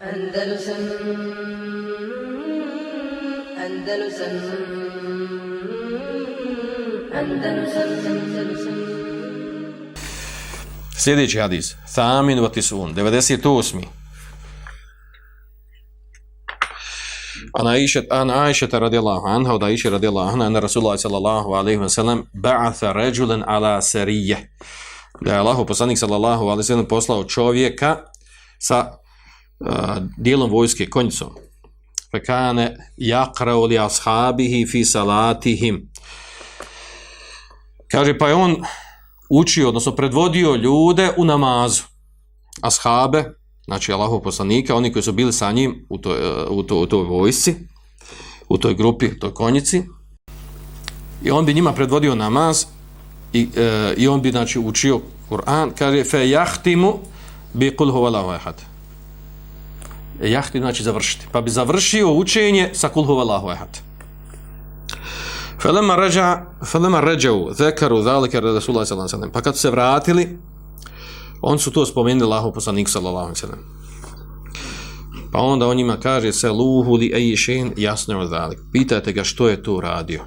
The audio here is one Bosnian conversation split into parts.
Andalusam Andalusam Andalusam Andalusam Sljedeći hadis. Thamin vatisun. 98. Ana Aisha ana Aisha radijallahu anha od Aisha radijallahu anha anna Rasulullah sallallahu alejhi ve sellem ba'atha rajulan ala sariyah da je Allahu poslanik sallallahu alejhi ve sellem poslao čovjeka sa dijelom vojske konjicom. Fekane kana li ashabihi fi salatihim. Kaže pa je on učio odnosno predvodio ljude u namazu. Ashabe znači Allahov poslanika, oni koji su bili sa njim u toj, e, u toj, u toj vojsci, u toj grupi, u toj konjici, i on bi njima predvodio namaz i, e, i on bi znači, učio Kur'an, kaže, fe jahtimu bi kul huvala vajhat. Jahti znači završiti. Pa bi završio učenje sa kul huvalahu ehad. Felema ređa, felema ređau, zekaru, zalike, Rasulullah sallam, pa kad su se vratili, On su to spomenuli Allahu poslanik sallallahu alejhi ve. Pa onda on njima kaže se luhu li ejišen, jasno je zalik. Pitajte ga što je to radio.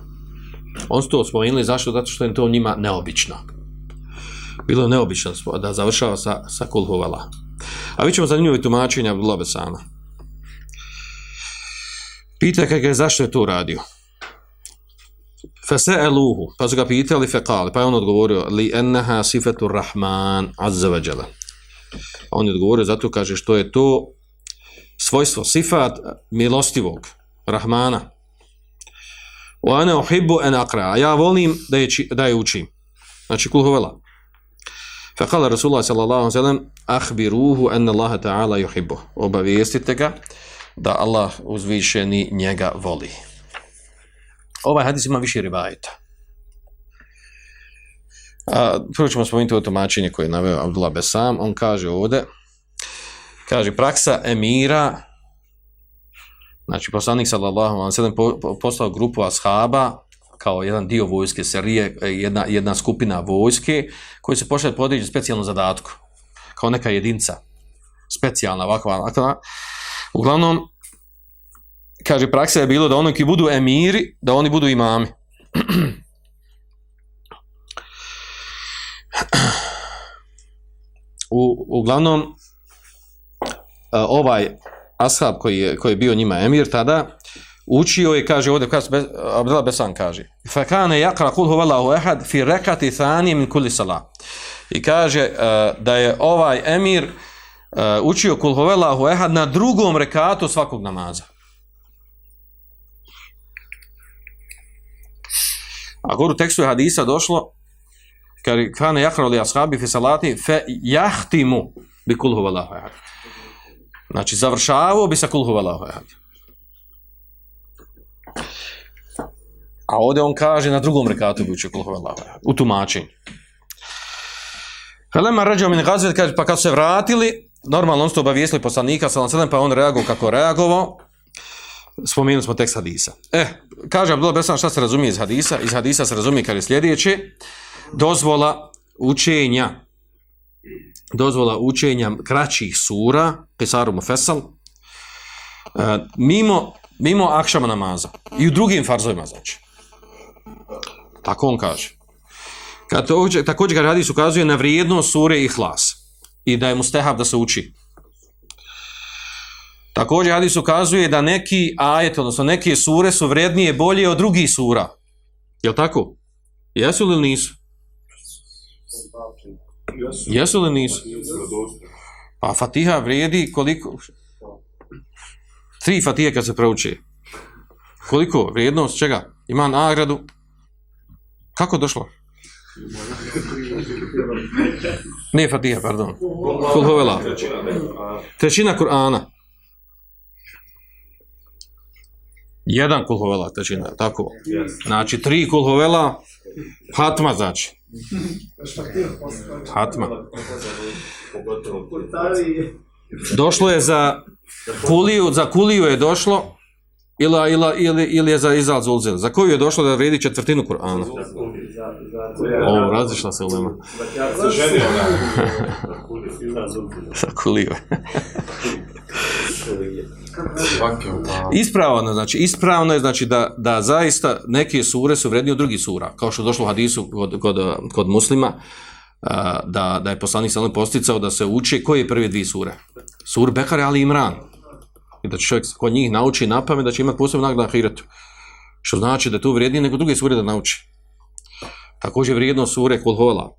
On su to spomenuli zašto? Zato što je to njima neobično. Bilo neobično da završava sa, sa kulhuvala. A vi ćemo zanimljivo tumačenja Abdullah Besama. kako ga zašto je to radio. Fase'eluhu, pa su ga pitali fekali, pa je on odgovorio li enneha sifetu rahman azza wa jala. On je odgovorio zato kaže što je to svojstvo sifat milostivog rahmana. Wa ana uhibbu an aqra. Ja volim da je da je učim. Znači kulhovela. Fakala Rasulullah sallallahu sallam, ahbiruhu sellem akhbiruhu ta'ala yuhibbu. Obavijestite ga da Allah uzvišeni njega voli ovaj hadis ima više rivajeta. A, prvo ćemo spomenuti o tumačenje koje je naveo Abdullah Besam. On kaže ovde, kaže praksa emira, znači poslanik sallallahu alaihi sallam poslao grupu ashaba kao jedan dio vojske serije, e, jedna, jedna skupina vojske koji se pošle podređu specijalnu zadatku, kao neka jedinca, specijalna ovakva, ovakva. Uglavnom, kaže, praksa je bilo da oni koji budu emiri, da oni budu imami. U, uglavnom, e, ovaj ashab koji je, koji je bio njima emir tada, učio je, kaže ovdje, kaže, Abdela Besan kaže, fakane jakra kul huvallahu ehad fi rekati thani min kulli salah. I kaže eh, da je ovaj emir eh, učio kul huvallahu ehad na drugom rekatu svakog namaza. A gore u tekstu je hadisa došlo, kaže, kane jahra li ashabi fi salati, fe jahtimu bi kulhu valahu ehad. Znači, završavao bi sa kulhu valahu ehad. A ovdje on kaže na drugom rekatu bi učio kulhu valahu. U tumačenju. Helema ređao min gazvet, kaže, pa kad se vratili, normalno on su obavijestili poslanika, pa on reagovao kako reagovao, spomenuli smo tekst hadisa. E, kaže Abdullah Besan šta se razumije iz hadisa? Iz hadisa se razumije kad je sljedeće. Dozvola učenja dozvola učenja kraćih sura, Pesaru Mufesal, e, mimo, mimo akšama namaza. I u drugim farzovima, znači. Tako on kaže. Kad to, također ga hadis ukazuje na vrijednost sure i hlas. I da je mu stehav da se uči. Također hadis ukazuje da neki ajet, odnosno neke sure su vrednije bolje od drugih sura. Je li tako? Jesu li nisu? Jesu li nisu? Pa Fatiha vrijedi koliko? Tri Fatihe kad se prouči. Koliko? Vrijednost čega? Ima nagradu? Kako došlo? Ne Fatiha, pardon. Kulhovela. Trećina Kur'ana. Jedan kulhovela trećina, tako. Znači, tri kulhovela, hatma znači. Hatma. Došlo je za kuliju, za kuliju je došlo, ili, ili, ili, ili je za izal zulzel. Za koju je došlo da vredi četvrtinu Kur'ana? O, različila se ulema. Za kuliju. Ispravno, znači, ispravno je znači da, da zaista neke sure su vrednije od drugih sura, kao što je došlo u hadisu kod, kod, kod muslima, da, da je poslanik sallam posticao da se uči koje je prve dvije sure. Sur Bekare Ali Imran. I da će čovjek kod njih nauči na pamet da će imati posebno nagradu na hiretu. Što znači da je to vrijednije nego druge sure da nauči. Također vrijedno sure Kulhola,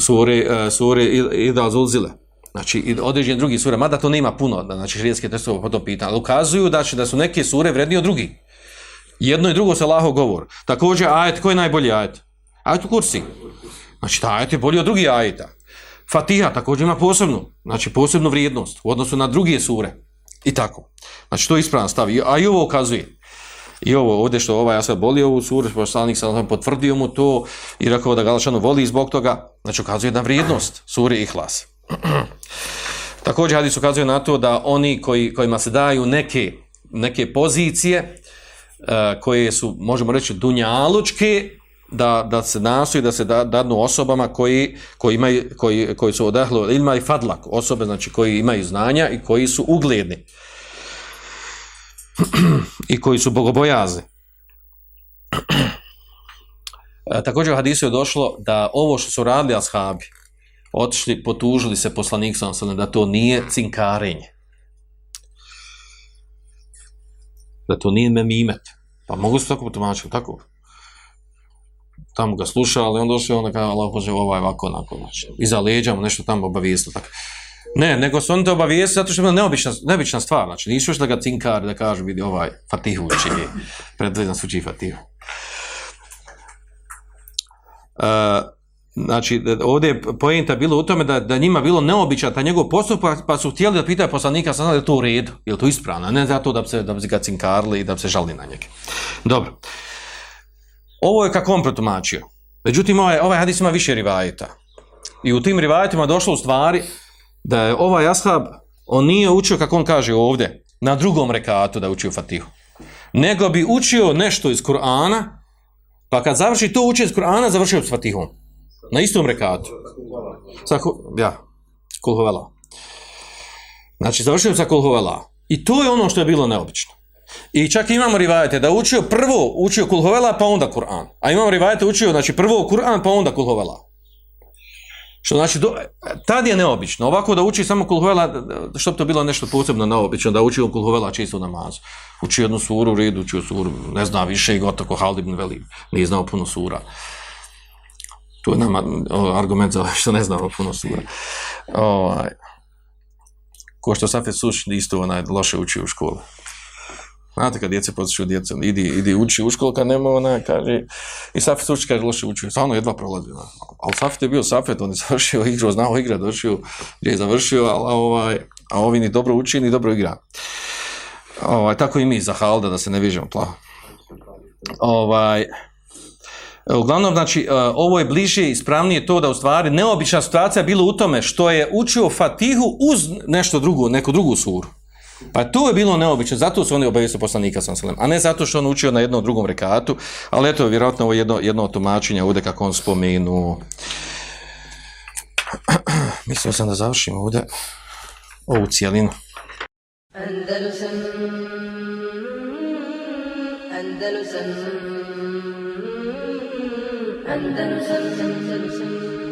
sure, e, sure Ida Zulzile, znači i određeni drugi sure, mada to nema puno, znači šrijetske testove po tom pitanju, ali ukazuju da, će, da su neke sure vrednije od drugih. Jedno i drugo se laho govor. Također ajet, koji je najbolji ajet? Ajet u kursi. Znači ta ajet je bolji od drugih ajeta. Fatiha također ima posebnu, znači posebnu vrijednost u odnosu na druge sure. I tako. Znači to je ispravan stav. A i ovo ukazuje. I ovo ovdje što ovaj Asad boli ovu suru, poslanik sam potvrdio mu to i rekao da Galašanu voli zbog toga, znači ukazuje na vrijednost suri Ihlas. Također hadis ukazuje na to da oni koji, kojima se daju neke, neke pozicije uh, koje su, možemo reći, dunjalučke, da, da se nasu i da se da, dadnu osobama koji, koji, imaju, koji, koji su odahlo ilma i fadlak, osobe znači koji imaju znanja i koji su ugledni i koji su bogobojazni. E, također u hadisu je došlo da ovo što su radili ashabi, otišli, potužili se poslanik sa sam da to nije cinkarenje. Da to nije memimet. Pa mogu se tako potumačiti, tako? Tamo ga slušao, ali on došao, onda kada Allah Bože, ovaj ovako, onako, znači. Iza leđa mu nešto tamo obavijestilo, tako. Ne, nego su oni te obavijestili zato što je neobična, neobična stvar. Znači, nisu još da ga cinkar da kaže, vidi ovaj Fatihu uči, predvedno suči uči Fatihu. Uh, znači, ovdje je pojenta bilo u tome da, da njima bilo neobičan ta njegov postupak, pa su htjeli da pitaju poslanika, sam da je to u redu, je to ispravno, ne zato da bi se, da bi ga cinkarli i da bi se žali na njega. Dobro. Ovo je kako on protumačio. Međutim, ovaj, ovaj hadis ima više rivajeta. I u tim rivajetima došlo u stvari, da je ovaj ashab, on nije učio, kako on kaže ovdje, na drugom rekatu da učio Fatihu. Nego bi učio nešto iz Kur'ana, pa kad završi to učio iz Kur'ana, završio s Fatihom. Na istom rekatu. Sa, ja, kulhovela. Znači, završio sa kulhovela. I to je ono što je bilo neobično. I čak imamo rivajete da učio prvo, učio kulhovela, pa onda Kur'an. A imamo rivajete učio, znači prvo Kur'an, pa onda kulhovela. Što znači, do, tad je neobično. Ovako da uči samo kulhovela, što bi to bilo nešto posebno neobično, da uči on kulhuvela čisto namazu. Uči jednu suru red, redu, uči suru, ne zna više i gotovo ko Halid ibn Veli, nije znao puno sura. To je nama argument za ovaj što ne znamo puno sura. Ovaj, ko što Safet Suš isto onaj loše uči u školu. Znate kad djece potiču djecu, idi, idi uči u školu, kad nema ona, kaže, i Safet uči, kaže, loše uči, stvarno jedva prolazi. Na. Ali Safet je bio Safet, on je završio igru, znao igra, došio gdje je završio, a, ovaj, a ovi ni dobro uči, ni dobro igra. Ovaj, tako i mi za Halda, da se ne vižemo plavo. Ovaj, e, uglavnom, znači, e, ovo je bliže i spravnije to da u stvari neobična situacija je bila u tome što je učio Fatihu uz nešto drugo, neku drugu suru. Pa to je bilo neobično, zato su oni obavijesti poslanika sa sallam, a ne zato što on učio na jednom drugom rekatu, ali eto, vjerojatno ovo je jedno, jedno tumačenje ovdje kako on spomenu. Mislio sam da završimo ovdje ovu cijelinu. Andalusam Andalusam Andalusam Andalusam